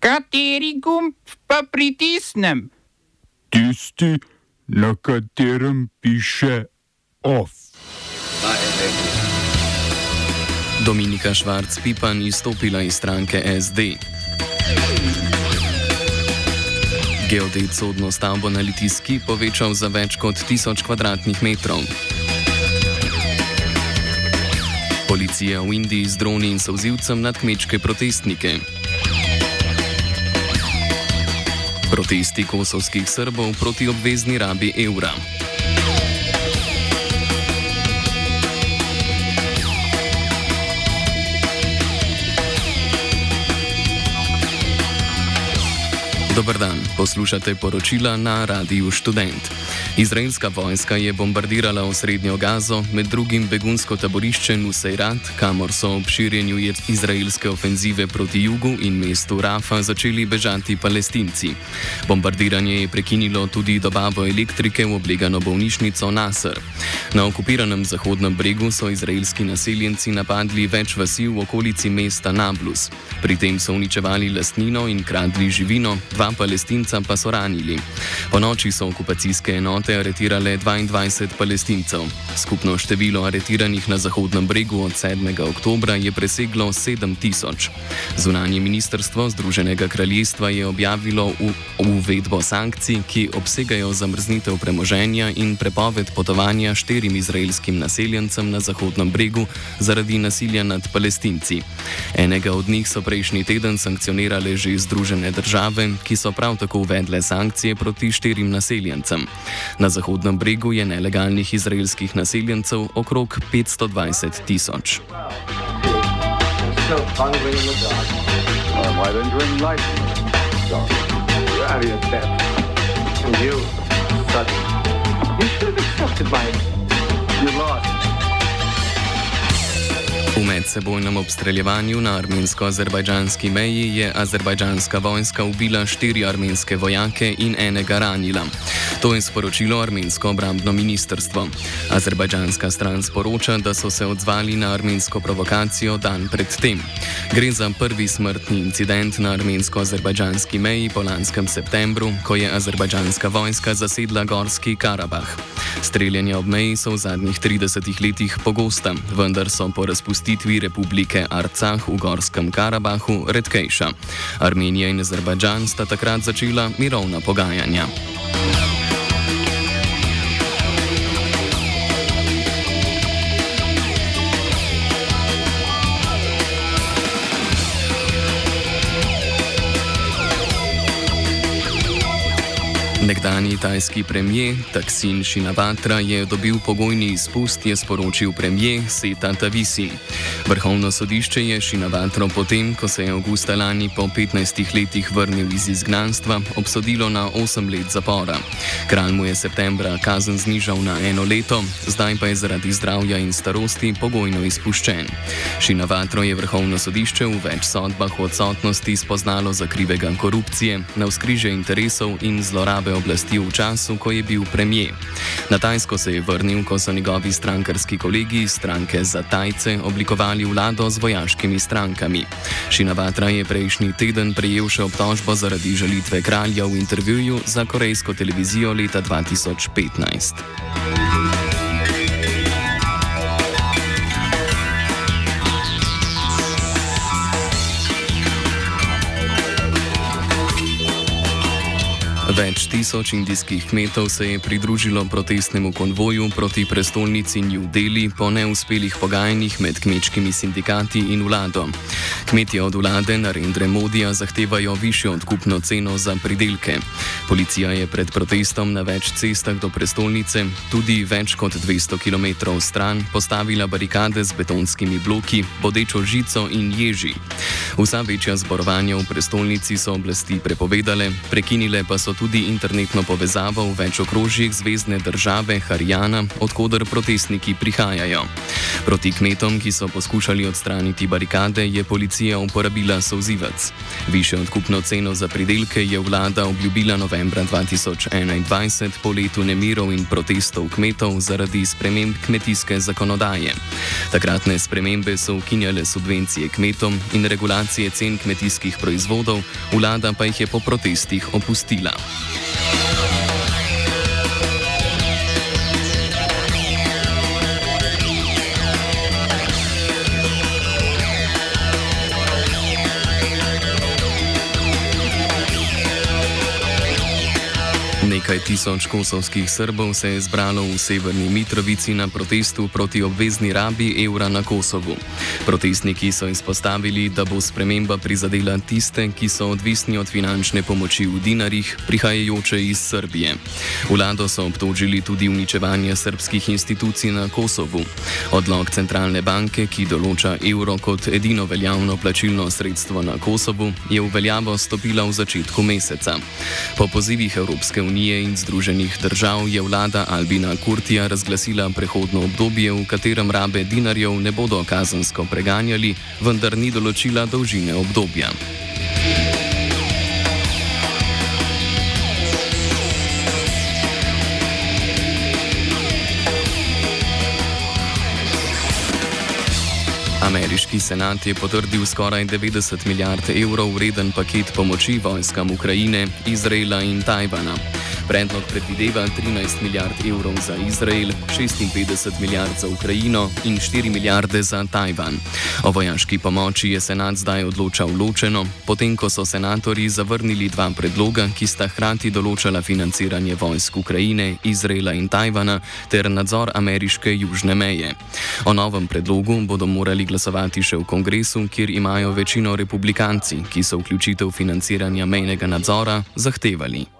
Kateri gumb pa pritisnem? Tisti, na katerem piše OF. Dominika Švarc-Pipan izstopila iz stranke SD. Geodet sodno stavbo na Litijski povečal za več kot 1000 km2. Policija v Indiji z droni in sovzivcem nad kmečke protestnike. Protesti kosovskih Srbov proti obvezni rabi evra. Dober dan, poslušate poročila na Radiu Student. Izraelska vojska je bombardirala osrednjo Gazo, med drugim begunsko taborišče Nusejrat, kamor so ob širjenju izraelske ofenzive proti jugu in mestu Rafa začeli bežati palestinci. Bombardiranje je prekinilo tudi dobavo elektrike v oblegano bolnišnico Nasr. Na okupiranem zahodnem bregu so izraelski naseljenci napadli več vasi v okolici mesta Nablus. Pri tem so uničevali lastnino in kradli živino, dva palestinca pa so ranili. Po noči so okupacijske enote aretirale 22 palestincev. Skupno število aretiranih na Zahodnem bregu od 7. oktobra je preseglo 7000. Zunanje ministrstvo Združenega kraljestva je objavilo uvedbo sankcij, ki obsegajo zamrznitev premoženja in prepoved potovanja štirim izraelskim naseljencem na Zahodnem bregu zaradi nasilja nad palestinci. Enega od njih so prejšnji teden sankcionirale že Združene države, ki so prav tako uvedle sankcije proti štirim naseljencem. Na Zahodnem bregu je nelegalnih izraelskih naseljencev okrog 520 tisoč. You lost. V medsebojnem obstreljevanju na armensko-azerbajdžanski meji je azerbajdžanska vojska ubila štiri armenske vojake in enega ranila. To je sporočilo armensko obrambno ministrstvo. Azerbajdžanska stran sporoča, da so se odzvali na armensko provokacijo dan predtem. Gre za prvi smrtni incident na armensko-azerbajdžanski meji po lanskem septembru, ko je azerbajdžanska vojska zasedla Gorski Karabah. Streljanja ob meji so v zadnjih 30 letih pogosta, vendar so po razpustitvi razglasitvi republike Arcah v Gorskem Karabahu redkejša. Armenija in Azerbajdžan sta takrat začela mirovna pogajanja. Nekdani tajski premijer Taksin Shinavatra je dobil pogojni izpust, je sporočil premijer Seta Tavisi. Vrhovno sodišče je Shinavatro potem, ko se je avgusta lani po 15 letih vrnil iz izgnanstva, obsodilo na 8 let zapora. Kralj mu je septembra kazen znižal na eno leto, zdaj pa je zaradi zdravja in starosti pogojno izpuščen. Shinavatro je vrhovno sodišče v več sodbah o odsotnosti spoznalo za krivega korupcije, na vzkriže interesov in zlorabe oblasti v času, ko je bil premijer. Na Tajsko se je vrnil, ko so njegovi strankarski kolegi iz stranke za Tajce oblikovali vlado z vojaškimi strankami. Šinavatra je prejšnji teden prejel še obtožbo zaradi žalitve kralja v intervjuju za korejsko televizijo leta 2015. Več tisoč indijskih kmetov se je pridružilo protestnemu konvoju proti prestolnici New Delhi po neuspelih pogajanjih med kmečkimi sindikati in vlado. Kmetje od vlade Narendra Modija zahtevajo višjo odkupno ceno za pridelke. Policija je pred protestom na več cestah do prestolnice, tudi več kot 200 km stran, postavila barikade z betonskimi bloki, bodečo žico in ježi. Vsa večja zborovanja v prestolnici so oblasti prepovedale, prekinile pa so tudi internetno povezavo v več okrožjih zvezdne države Harijana, odkudar protestniki prihajajo. Proti kmetom, ki so poskušali odstraniti barikade, je policija uporabila sozivec. Više odkupno ceno za pridelke je vlada obljubila novembra 2021 po letu nemirov in protestov kmetov zaradi sprememb kmetijske zakonodaje. Takratne spremembe so ukinjale subvencije kmetom in regulacije cen kmetijskih proizvodov, vlada pa jih je po protestih opustila. Música Nekaj tisoč kosovskih Srbov se je zbralo v severni Mitrovici na protestu proti obvezni rabi evra na Kosovu. Protestniki so izpostavili, da bo sprememba prizadela tiste, ki so odvisni od finančne pomoči v dinarjih, prihajajoče iz Srbije. Vlado so obtožili tudi uničevanje srpskih institucij na Kosovu. Odlog centralne banke, ki določa evro kot edino veljavno plačilno sredstvo na Kosovu, je v veljavo stopila v začetku meseca. Po pozivih Evropske unije unije in Združenih držav je vlada Albina Kurtija razglasila prehodno obdobje, v katerem rabe dinarjev ne bodo kazensko preganjali, vendar ni določila dolžine obdobja. Ameriški senat je potrdil skoraj 90 milijard evrov vreden paket pomoči vojskam Ukrajine, Izraela in Tajvana. Predlog predvideva 13 milijard evrov za Izrael, 56 milijard za Ukrajino in 4 milijarde za Tajvan. O vojaški pomoči je senat zdaj odločal ločeno, potem ko so senatorji zavrnili dva predloga, ki sta hkrati določala financiranje vojsk Ukrajine, Izraela in Tajvana ter nadzor ameriške južne meje. O novem predlogu bodo morali glasovati še v kongresu, kjer imajo večino republikanci, ki so vključitev financiranja mejnega nadzora zahtevali.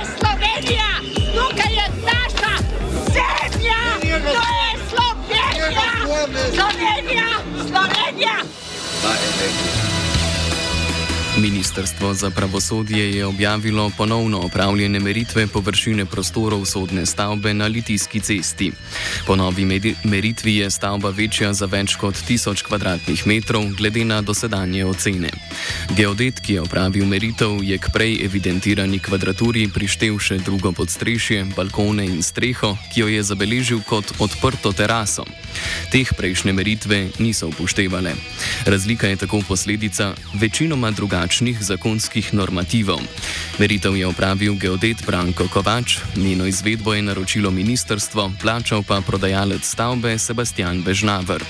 Slovenija! Slovenija! Ministrstvo za pravosodje je objavilo ponovno opravljene meritve površine prostorov sodne stavbe na Litijski cesti. Po novi meritvi je stavba večja za več kot 1000 km2, glede na dosedanje ocene. Geodet, ki je opravil meritev, je k prej evidentirani kvadraturi prištev še drugo podstrešje, balkone in streho, ki jo je zabeležil kot odprto teraso. Teh prejšnje meritve niso upoštevale. Razlika je tako posledica večinoma drugačnih zakonskih normativov. Meritev je opravil geodet Branko Kovač, njeno izvedbo je naročilo ministrstvo, plačal pa prodajalec stavbe Sebastian Bežnaver.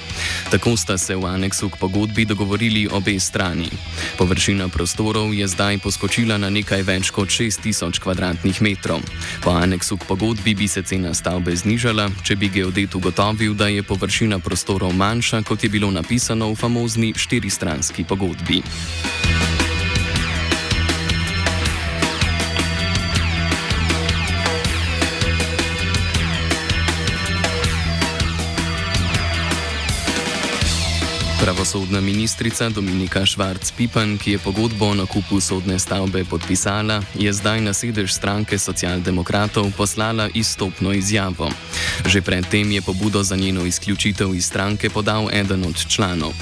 Tako sta se v aneksu k pogodbi dogovorili obe strani. Površina prostorov je zdaj poskočila na nekaj več kot 6000 km2. Po aneksu k pogodbi bi se cena stavbe znižala, če bi geodet ugotovil, da je površina prostorov manjša, kot je bilo napisano v famozni štiristranski pogodbi. Pravosodna ministrica Dominika Švarc-Pipan, ki je pogodbo o nakupu sodne stavbe podpisala, je zdaj na sedež stranke socialdemokratov poslala izstopno izjavo. Že predtem je pobudo za njeno izključitev iz stranke podal eden od članov.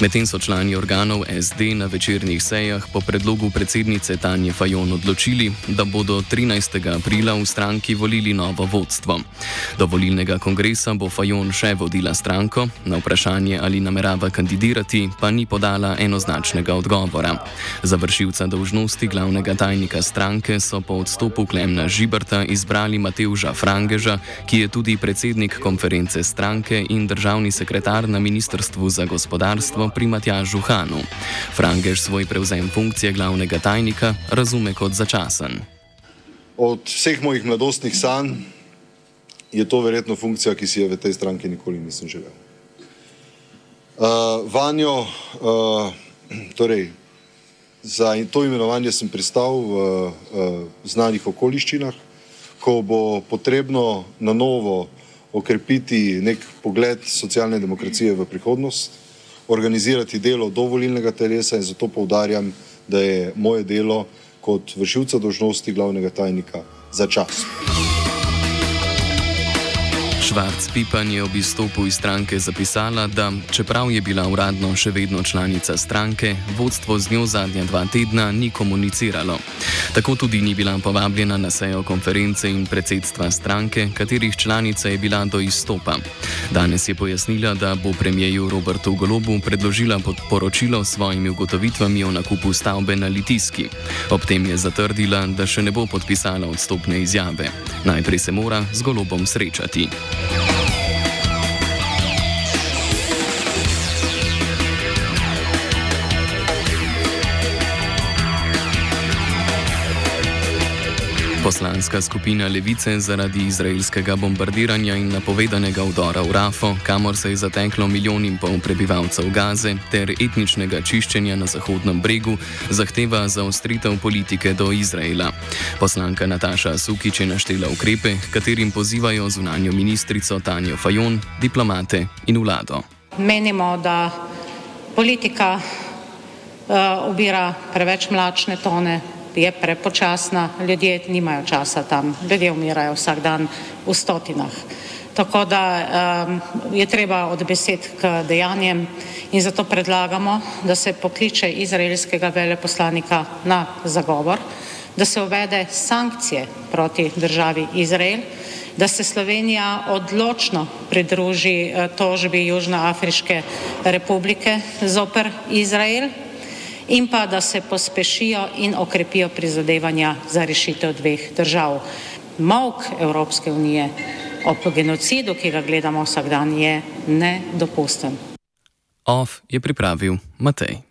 Medtem so člani organov SD na večernih sejah po predlogu predsednice Tanje Fajon odločili, da bodo 13. aprila v stranki volili novo vodstvo. Do volilnega kongresa bo Fajon še vodila stranko, na vprašanje ali namerava kandidirati, pa ni podala enoznačnega odgovora. Za vršilca dolžnosti glavnega tajnika stranke so po odstopu Klemna Žibrta izbrali Mateuža Frangeža, ki je tudi predsednik konference stranke in državni sekretar na Ministrstvu za gospodarstvo pri Matjažu Hanu. Frangež svoj prevzem funkcije glavnega tajnika razume kot začasen. od vseh mojih mladostnih sanj je to verjetno funkcija, ki si je v tej stranki nikoli nisem želel. Uh, vanjo, uh, torej, za to imenovanje sem pristal v uh, znanih okoliščinah, ko bo potrebno na novo okrepiti nek pogled socialne demokracije v prihodnost, organizirati delo dovolilnega telesa in zato povdarjam, da je moje delo kot vršilca dožnosti glavnega tajnika začasno. Švarc Pipan je ob izstopu iz stranke zapisala, da čeprav je bila uradno še vedno članica stranke, vodstvo z njo zadnja dva tedna ni komuniciralo. Tako tudi ni bila povabljena na sejo konference in predsedstva stranke, katerih članica je bila do izstopa. Danes je pojasnila, da bo premijeju Robertu Golobu predložila podporočilo s svojimi ugotovitvami o nakupu stavbe na Litijski. Ob tem je zatrdila, da še ne bo podpisala odstopne izjave. Najprej se mora z Golobom srečati. Yeah. Poslanska skupina Levice zaradi izraelskega bombardiranja in napovedanega vdora v Rafo, kamor se je zateklo milijon in pol prebivalcev Gaze, ter etničnega čiščenja na Zahodnem bregu, zahteva zaostritev politike do Izraela. Poslanka Nataša Sukič je naštela ukrepe, katerim pozivajo zunanjo ministrico Tanjo Fajon, diplomate in vlado. Menimo, da politika uh, ubira preveč mlačne tone je prepočasna, ljudje nimajo časa tam, ljudje umirajo vsak dan v stotinah. Tako da um, je treba od besed k dejanjem in zato predlagamo, da se pokliče izraelskega veleposlanika na zagovor, da se uvede sankcije proti državi Izrael, da se Slovenija odločno pridruži uh, tožbi Južnoafriške republike zoper Izrael in pa da se pospešijo in okrepijo prizadevanja za rešitev dveh držav. Mok Evropske unije o genocidu, ki ga gledamo vsak dan, je nedopusten. OF je pripravil Matej.